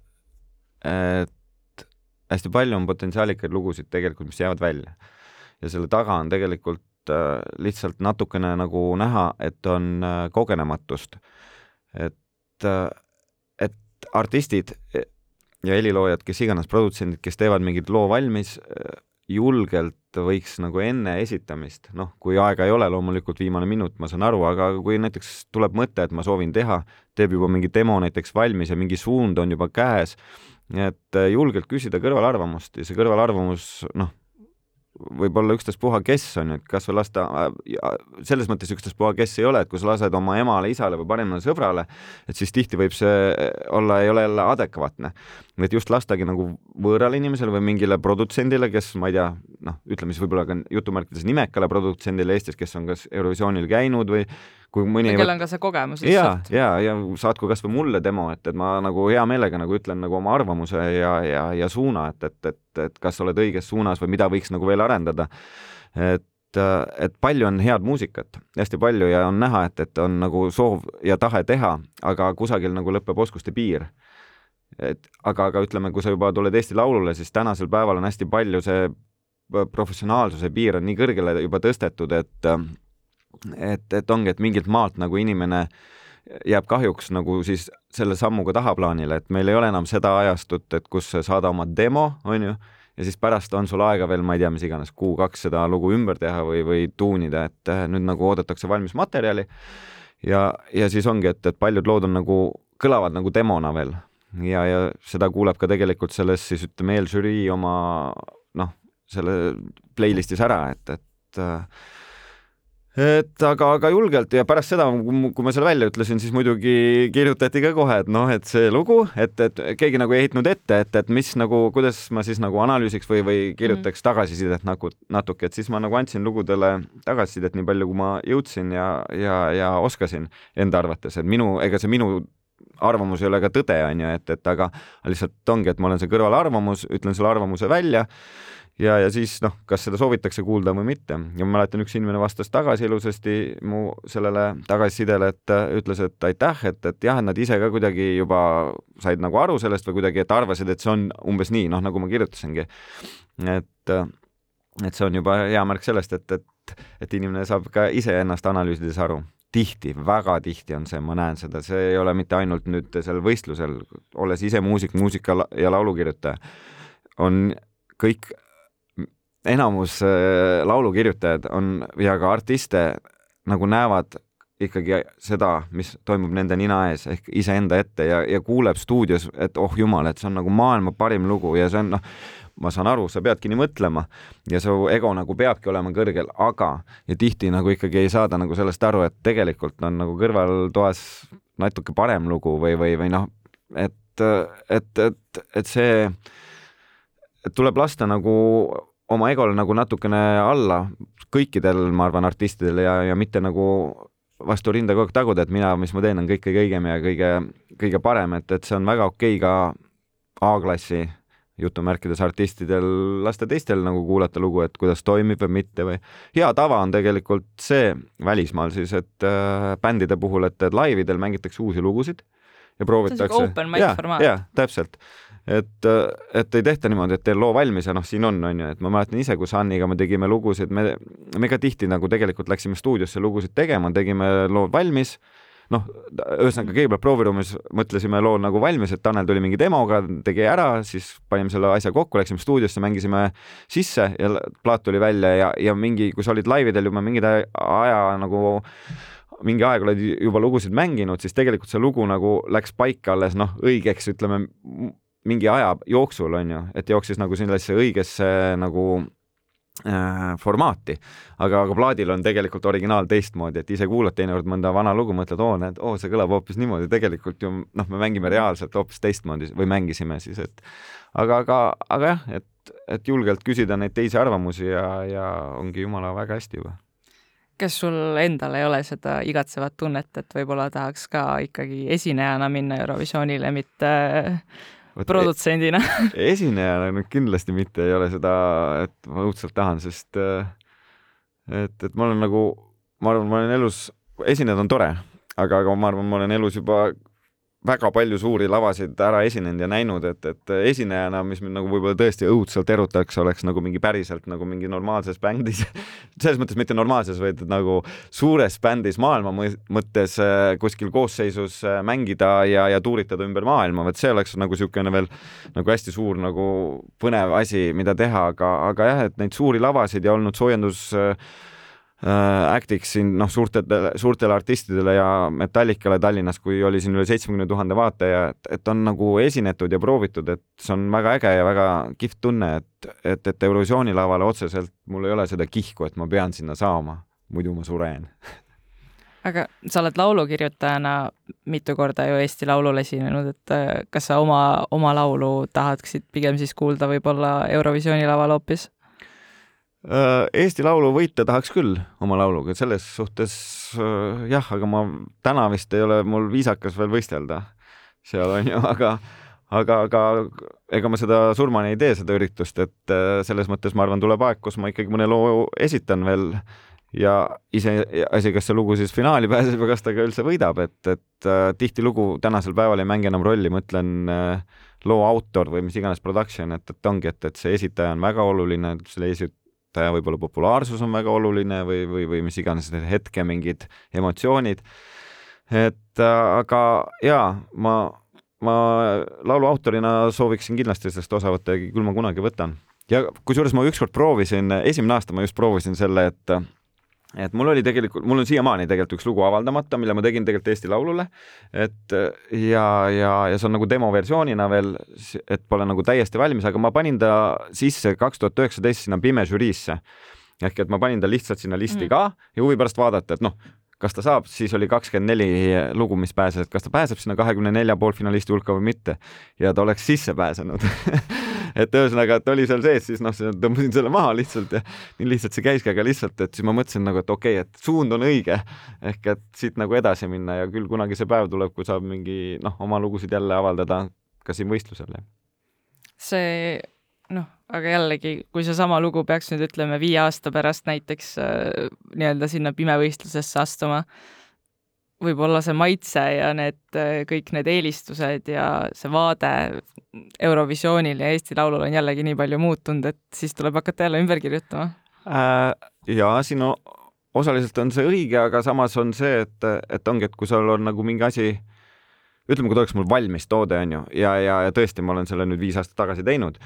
et hästi palju on potentsiaalikaid lugusid tegelikult, mis jäävad välja ja selle taga on tegelikult äh, lihtsalt natukene nagu näha, et on äh, kogenematust. et, äh, et artistid ja heliloojad, kes iganes, produtsendid, kes teevad mingit loo valmis, julgelt võiks nagu enne esitamist, noh, kui aega ei ole, loomulikult viimane minut, ma saan aru, aga kui näiteks tuleb mõte, et ma soovin teha, teeb juba mingi demo näiteks valmis ja mingi suund on juba käes, et julgelt küsida kõrvalarvamust ja see kõrvalarvamus, noh, võib olla ükstaspuha, kes on ju, et kas või lasta, selles mõttes ükstaspuha, kes ei ole, et kui sa lased oma emale, isale või parimale sõbrale, et siis tihti võib see olla, ei ole jälle adekvaatne. et just lastagi nagu võõrale inimesele või mingile produtsendile, kes ma ei tea, noh, ütleme siis võib-olla ka jutumärkides nimekale produtsendile Eestis, kes on kas Eurovisioonil käinud või kui mõni kellel on ka see kogemus lihtsalt. ja, ja, ja saatku kasvõi mulle demo, et, et ma nagu hea meelega nagu ütlen nagu oma arvamuse ja, ja, ja suuna, et, et, et, et kas sa oled õiges suunas või mida võiks nagu veel arendada. et et palju on head muusikat, hästi palju ja on näha, et, et on nagu soov ja tahe teha, aga kusagil nagu lõpeb oskuste piir. et aga, aga ütleme, kui sa juba tuled Eesti Laulule, siis tänasel päeval on hästi palju see professionaalsuse piir on nii kõrgele juba tõstetud, et et, et ongi, et mingilt maalt nagu inimene jääb kahjuks nagu siis selle sammuga tahaplaanile, et meil ei ole enam seda ajastut, et kus saada oma demo, on ju, ja siis pärast on sul aega veel, ma ei tea, mis iganes, kuu-kaks seda lugu ümber teha või, või tuunida, et eh, nüüd nagu oodatakse valmis materjali. Ja, ja siis ongi, et, et paljud lood on nagu, kõlavad nagu demona veel. Ja, ja seda kuuleb ka tegelikult selles siis ütleme, eelžürii oma noh, selle playlist'is ära, et, et et aga, aga julgelt ja pärast seda, kui ma selle välja ütlesin, siis muidugi kirjutati ka kohe, et noh, et see lugu, et, et keegi nagu ei heitnud ette, et, et mis nagu, kuidas ma siis nagu analüüsiks või, või kirjutaks mm. tagasisidet nagu natuke, et siis ma nagu andsin lugudele tagasisidet nii palju, kui ma jõudsin ja, ja, ja oskasin enda arvates, et minu, ega see minu arvamus ei ole ka tõde, on ju, et, et aga lihtsalt ongi, et ma olen see kõrvalarvamus, ütlen selle arvamuse välja ja, ja siis noh, kas seda soovitakse kuulda või mitte. Ja ma mäletan, üks inimene vastas tagasi ilusasti mu sellele tagasisidele, et äh, ütles, et aitäh, et, et jah, et nad ise ka kuidagi juba said nagu aru sellest või kuidagi, et arvasid, et see on umbes nii, noh, nagu ma kirjutasingi. et, äh, et see on juba hea märk sellest, et, et, et inimene saab ka iseennast analüüsides aru. Tihti, väga tihti on see, ma näen seda, see ei ole mitte ainult nüüd seal võistlusel, olles ise muusik, muusika ja laulukirjutaja, on kõik enamus äh, laulukirjutajad on ja ka artiste nagu näevad ikkagi seda, mis toimub nende nina ees ehk iseenda ette ja, ja kuuleb stuudios, et oh jumal, et see on nagu maailma parim lugu ja see on noh, ma saan aru, sa peadki nii mõtlema ja su ego nagu peabki olema kõrgel, aga ja tihti nagu ikkagi ei saada nagu sellest aru, et tegelikult on nagu kõrvaltoas natuke parem lugu või, või, või noh, et, et, et, et see, et tuleb lasta nagu oma egole nagu natukene alla kõikidel, ma arvan, artistidel ja, ja mitte nagu vastu rinda kogu aeg taguda, et mina, mis ma teen, on kõik kõige õigem ja kõige, kõige parem, et, et see on väga okei okay ka A-klassi jutumärkides artistidel lasta teistel nagu kuulata lugu, et kuidas toimib või mitte või hea tava on tegelikult see välismaal siis, et äh, bändide puhul, et, laividel mängitakse uusi lugusid ja proovitakse. open mic formaat. jaa, täpselt. Et, et ei tehta niimoodi, et teen loo valmis ja noh, siin on, on ju, et ma mäletan ise, kus Anniga me tegime lugusid, me, me ka tihti nagu tegelikult läksime stuudiosse lugusid tegema, tegime lood valmis noh, ühesõnaga kõigepealt prooviruumis mõtlesime loo nagu valmis, et Tanel tuli mingi demoga, tegi ära, siis panime selle asja kokku, läksime stuudiosse, mängisime sisse ja plaat tuli välja ja, ja mingi, kui sa olid laividel juba mingi aja nagu mingi aeg oled juba lugusid mänginud, siis tegelikult see lugu nagu läks paika alles noh, õigeks, ütleme mingi aja jooksul on ju, et jooksis nagu sellesse õigesse nagu Äh, formaati, aga, aga plaadil on tegelikult originaal teistmoodi, et ise kuulad teinekord mõnda vana lugu, mõtled, oo, näed, oo, see kõlab hoopis niimoodi, tegelikult ju noh, me mängime reaalselt hoopis teistmoodi või mängisime siis, et aga, aga, aga jah, et, et julgelt küsida neid teisi arvamusi ja, ja ongi jumala väga hästi juba. kas sul endal ei ole seda igatsevat tunnet, et võib-olla tahaks ka ikkagi esinejana minna Eurovisioonile, mitte produtsendina. esinejana nüüd kindlasti mitte ei ole seda, et ma õudselt tahan, sest et, et ma olen nagu, ma arvan, ma olen elus, esineda on tore, aga, aga ma arvan, ma olen elus juba väga palju suuri lavasid ära esinenud ja näinud, et, et esinejana, mis mind nagu võib-olla tõesti õudselt erutaks, oleks nagu mingi päriselt nagu mingi normaalses bändis selles mõttes mitte normaalses, vaid nagu suures bändis maailma mõttes äh, kuskil koosseisus äh, mängida ja, ja tuuritada ümber maailma, vot see oleks nagu niisugune veel nagu hästi suur nagu põnev asi, mida teha, aga, aga jah, et neid suuri lavasid ja olnud soojendus äh, actiks siin noh, suurtele, suurtele artistidele ja Metallicale Tallinnas, kui oli siin üle seitsmekümne tuhande vaataja, et, et on nagu esinetud ja proovitud, et see on väga äge ja väga kihvt tunne, et, et, et Eurovisiooni lavale otseselt mul ei ole seda kihku, et ma pean sinna saama, muidu ma suren aga sa oled laulukirjutajana mitu korda ju Eesti Laulul esinenud, et äh, kas sa oma, oma laulu tahaksid pigem siis kuulda võib-olla Eurovisiooni laval hoopis? Äh, Eesti Laulu võita tahaks küll oma lauluga, selles suhtes äh, jah, aga ma täna vist ei ole mul viisakas veel võistelda seal on ju, aga aga, aga ega ma seda surmani ei tee, seda üritust, et äh, selles mõttes ma arvan, tuleb aeg, kus ma ikkagi mõne loo esitan veel ja iseasi, kas see lugu siis finaali pääseb ja kas ta ka üldse võidab, et, et tihtilugu tänasel päeval ei mängi enam rolli, ma ütlen loo autor või mis iganes production, et, et ongi, et, et see esitaja on väga oluline, selle näitaja, võib-olla populaarsus on väga oluline või, või, või mis iganes hetke mingid emotsioonid. et äh, aga jaa, ma, ma laulu autorina sooviksin kindlasti sellest osa võtta ja küll ma kunagi võtan. ja kusjuures ma ükskord proovisin, esimene aasta ma just proovisin selle, et et mul oli tegelikult, mul on siiamaani tegelikult üks lugu avaldamata, mille ma tegin tegelikult Eesti Laulule, et ja, ja, ja see on nagu demoversioonina veel, et pole nagu täiesti valmis, aga ma panin ta sisse kaks tuhat üheksateist sinna Pime žüriisse. ehk et ma panin ta lihtsalt sinna listi mm. ka ja huvi pärast vaadata, et noh, kas ta saab, siis oli kakskümmend neli lugu, mis pääses, et kas ta pääseb sinna kahekümne nelja poolfinalisti hulka või mitte. ja ta oleks sisse pääsenud et ühesõnaga, et oli seal sees, siis noh, tõmbasin selle maha lihtsalt ja nii lihtsalt see käiski, aga lihtsalt, et siis ma mõtlesin nagu, et okei okay,, et suund on õige ehk et siit nagu edasi minna ja küll kunagi see päev tuleb, kui saab mingi noh, oma lugusid jälle avaldada ka siin võistlusel. see noh, aga jällegi, kui seesama lugu peaks nüüd ütleme viie aasta pärast näiteks äh, nii-öelda sinna pimevõistlusesse astuma, võib-olla see maitse ja need äh, kõik need eelistused ja see vaade Eurovisioonil ja Eesti Laulul on jällegi nii palju muutunud, et siis tuleb hakata jälle ümber kirjutama äh,. ja siin on, osaliselt on see õige, aga samas on see, et, et ongi, et kui sul on nagu mingi asi ütleme, kui ta oleks mul valmis toode, on ju, ja, ja, ja tõesti, ma olen selle nüüd viis aastat tagasi teinud,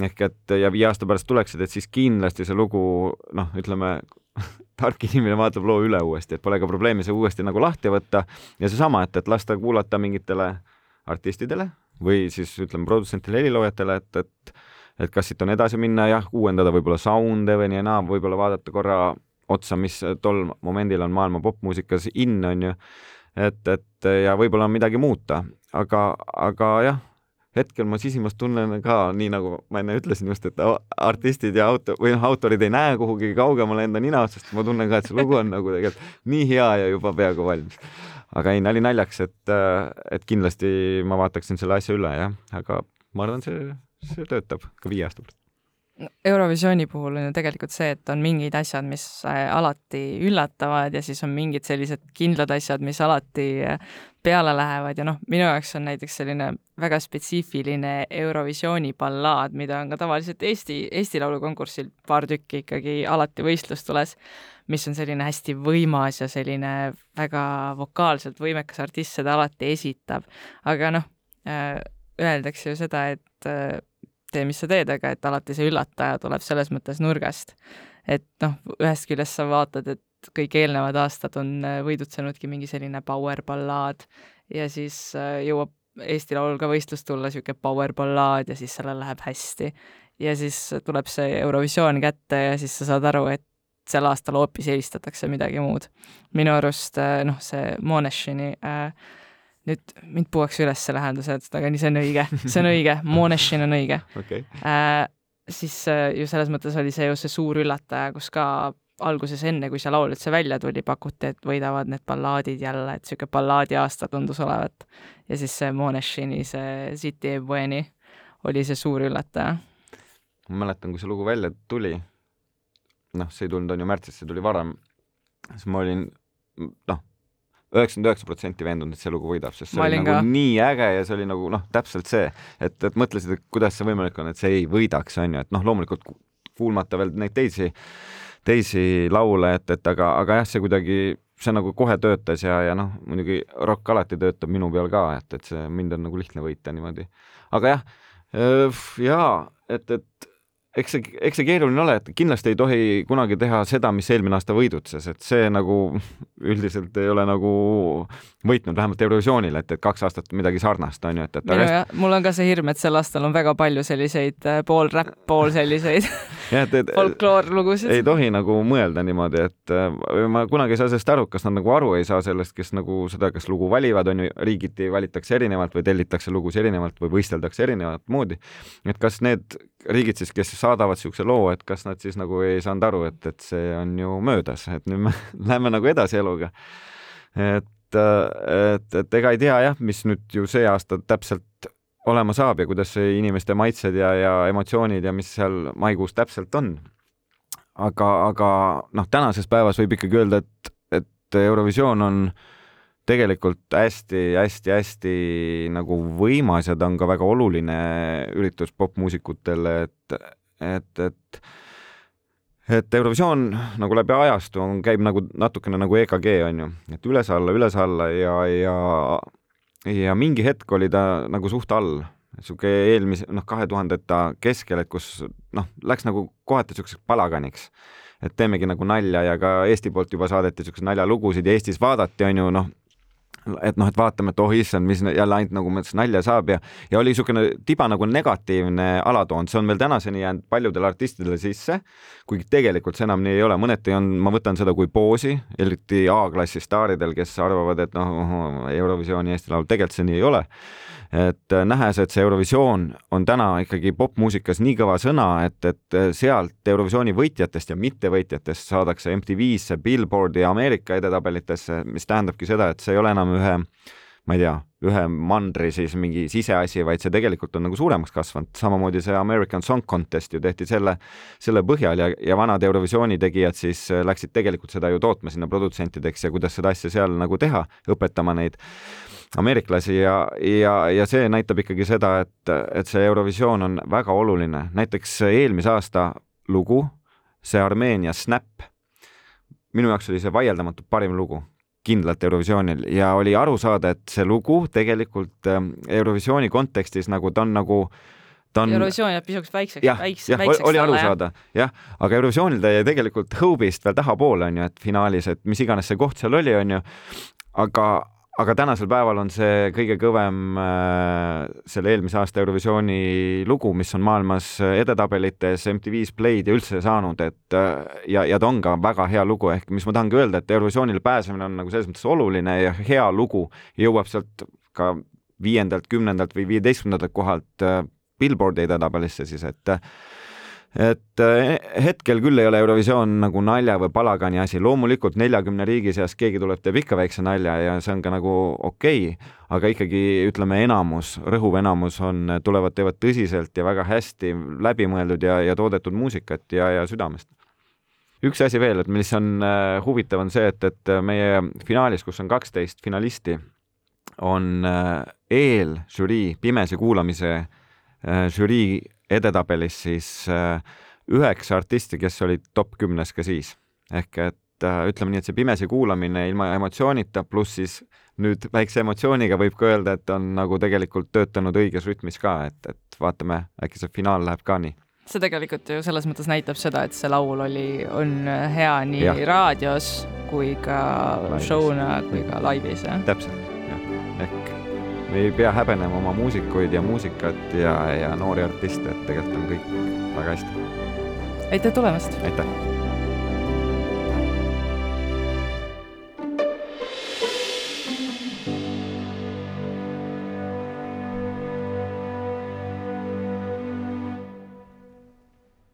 ehk et ja viie aasta pärast tuleksid, et siis kindlasti see lugu, noh, ütleme tark inimene vaatab loo üle uuesti, et pole ka probleemi see uuesti nagu lahti võtta. Ja seesama, et, et lasta kuulata mingitele artistidele või siis ütleme produtsentidele, heliloojatele, et, et et kas siit on edasi minna, jah, uuendada võib-olla sound'e või nii ja naa, võib-olla vaadata korra otsa, mis tol momendil on maailma popmuusikas in, on ju, et, et ja võib-olla midagi muuta, aga, aga jah hetkel ma sisimas tunnen ka, nii nagu ma enne ütlesin just, et artistid ja auto või noh, autorid ei näe kuhugi kaugemale enda nina otsast, ma tunnen ka, et see lugu on nagu tegelikult nii hea ja juba peaaegu valmis. aga ei, nali naljaks, et, et kindlasti ma vaataksin selle asja üle, jah, aga ma arvan, see, see töötab ka viie aasta pärast Eurovisiooni puhul on ju tegelikult see, et on mingid asjad, mis äh, alati üllatavad ja siis on mingid sellised kindlad asjad, mis alati äh, peale lähevad ja noh, minu jaoks on näiteks selline väga spetsiifiline Eurovisiooni ballaad, mida on ka tavaliselt Eesti, Eesti Laulu konkursil paar tükki ikkagi alati võistlustules, mis on selline hästi võimas ja selline väga vokaalselt võimekas artist seda alati esitab. aga noh, äh, öeldakse ju seda, et tee, mis sa teed, aga et alati see üllataja tuleb selles mõttes nurgast. et noh, ühest küljest sa vaatad, et kõik eelnevad aastad on äh, võidutsenudki mingi selline power ballaad ja siis äh, jõuab Eesti Laul ka võistlust tulla, niisugune power ballaad ja siis sellel läheb hästi. ja siis tuleb see Eurovisioon kätte ja siis sa saad aru, et sel aastal hoopis eelistatakse midagi muud. minu arust äh, noh, see Moneshini äh, nüüd mind puuakse üles lähendused, aga nii, see on õige, see on õige, Moneshin on õige okay.. Äh, siis äh, ju selles mõttes oli see ju see suur üllataja, kus ka alguses, enne kui see laul üldse välja tuli, pakuti, et võidavad need ballaadid jälle, et niisugune ballaadi aasta tundus olevat. ja siis see Moneshini, see City e Bueni oli see suur üllataja. ma mäletan, kui see lugu välja tuli, noh, see ei tulnud, on ju märtsis, see tuli varem, siis ma olin noh, üheksakümmend üheksa protsenti veendunud, et see lugu võidab, sest see ma oli nagu ka. nii äge ja see oli nagu noh, täpselt see, et, et mõtlesid, et kuidas see võimalik on, et see ei võidaks, on ju, et noh, loomulikult kuulmata veel neid teisi, teisi laule, et, et aga, aga jah, see kuidagi, see nagu kohe töötas ja, ja noh, muidugi rokk alati töötab minu peal ka, et, et see mind on nagu lihtne võita niimoodi. aga jah, jaa, et, et eks see, eks see keeruline ole, et kindlasti ei tohi kunagi teha seda, mis eelmine aasta võidutses, et see nagu üldiselt ei ole nagu võitnud, vähemalt Eurovisioonil, et, et kaks aastat midagi sarnast on ju, et, et aga... jah, mul on ka see hirm, et sel aastal on väga palju selliseid äh, pool räpp, pool selliseid folkloorlugusid. ei tohi nagu mõelda niimoodi, et äh, ma kunagi ei saa sellest aru, kas nad nagu aru ei saa sellest, kes nagu seda, kas lugu valivad, on ju, riigiti valitakse erinevalt või tellitakse lugusid erinevalt või võisteldakse erinevat moodi. et kas need riigid siis, kes saadavad niisuguse loo, et kas nad siis nagu ei saanud aru, et, et see on ju möödas, et nüüd me läheme nagu edasi eluga. et, et, et ega ei tea jah, mis nüüd ju see aasta täpselt olema saab ja kuidas inimeste maitsed ja, ja emotsioonid ja mis seal maikuus täpselt on. aga, aga noh, tänases päevas võib ikkagi öelda, et, et Eurovisioon on tegelikult hästi-hästi-hästi nagu võimas ja ta on ka väga oluline üritus popmuusikutele, et, et, et et Eurovisioon nagu läbi ajastu on, käib nagu natukene nagu EKG on ju, et üles-alla, üles-alla ja, ja ja mingi hetk oli ta nagu suht all, niisugune eelmise, noh, kahe tuhandeta keskel, et kus noh, läks nagu kohati niisuguseks palaganiks. et teemegi nagu nalja ja ka Eesti poolt juba saadeti niisuguseid naljalugusid ja Eestis vaadati, on ju, noh, et noh, et vaatame, et oh issand, mis jälle ainult nagu mõttes nalja saab ja, ja oli niisugune tiba nagu negatiivne alatoon, see on veel tänaseni jäänud paljudele artistidele sisse, kuigi tegelikult see enam nii ei ole, mõneti on, ma võtan seda kui poosi, eriti A-klassi staaridel, kes arvavad, et noh, Eurovisiooni Eesti Laul, tegelikult see nii ei ole et äh, nähes, et see Eurovisioon on täna ikkagi popmuusikas nii kõva sõna, et, et äh, sealt Eurovisiooni võitjatest ja mittevõitjatest saadakse MTV-sse, Billboardi ja Ameerika edetabelitesse, mis tähendabki seda, et see ei ole enam ühe ma ei tea, ühe mandri siis mingi siseasi, vaid see tegelikult on nagu suuremaks kasvanud, samamoodi see American Song Contest ju tehti selle, selle põhjal ja, ja vanad Eurovisiooni tegijad siis äh, läksid tegelikult seda ju tootma sinna produtsentideks ja kuidas seda asja seal nagu teha, õpetama neid ameeriklasi ja, ja, ja see näitab ikkagi seda, et, et see Eurovisioon on väga oluline. näiteks eelmise aasta lugu, see Armeenia Snap, minu jaoks oli see vaieldamatult parim lugu. kindlalt Eurovisioonil ja oli aru saada, et see lugu tegelikult ähm, Eurovisiooni kontekstis nagu ta on nagu ta on Eurovisioon jääb pisut väikseks, jah, väiks, jah, väikseks oli aru saada, jah, aga Eurovisioonil ta jäi tegelikult hõubist veel tahapoole, onju, et finaalis, et mis iganes see koht seal oli, onju. aga, aga tänasel päeval on see kõige kõvem äh, selle eelmise aasta Eurovisiooni lugu, mis on maailmas edetabelites MTV-s play'd ja üldse saanud, et äh, ja, ja ta on ka väga hea lugu, ehk mis ma tahangi öelda, et Eurovisioonile pääsemine on nagu selles mõttes oluline ja hea lugu jõuab sealt ka viiendalt, kümnendalt või viieteistkümnendalt kohalt äh, Billboardi edetabelisse siis, et et eh, hetkel küll ei ole Eurovisioon nagu nalja või palagani asi, loomulikult neljakümne riigi seas keegi tuleb, teeb ikka väikse nalja ja see on ka nagu okei okay,, aga ikkagi ütleme, enamus, rõhuv enamus on, tulevad, teevad tõsiselt ja väga hästi läbimõeldud ja, ja toodetud muusikat ja, ja südamest. üks asi veel, et mis on äh, huvitav, on see, et, et meie finaalis, kus on kaksteist finalisti, on äh, eelžürii, pimesi kuulamise äh, žürii edetabelis siis äh, üheksa artisti, kes olid top kümnes ka siis. ehk et äh, ütleme nii, et see pimesi kuulamine ilma emotsioonita, pluss siis nüüd väikse emotsiooniga võib ka öelda, et on nagu tegelikult töötanud õiges rütmis ka, et, et vaatame, äkki see finaal läheb ka nii see tegelikult ju selles mõttes näitab seda, et see laul oli, on hea nii ja. raadios kui ka show'na kui ka laivis, jah. täpselt, me ei pea häbenema oma muusikuid ja muusikat ja, ja noori artiste, et tegelikult on kõik väga hästi. aitäh tulemast! aitäh!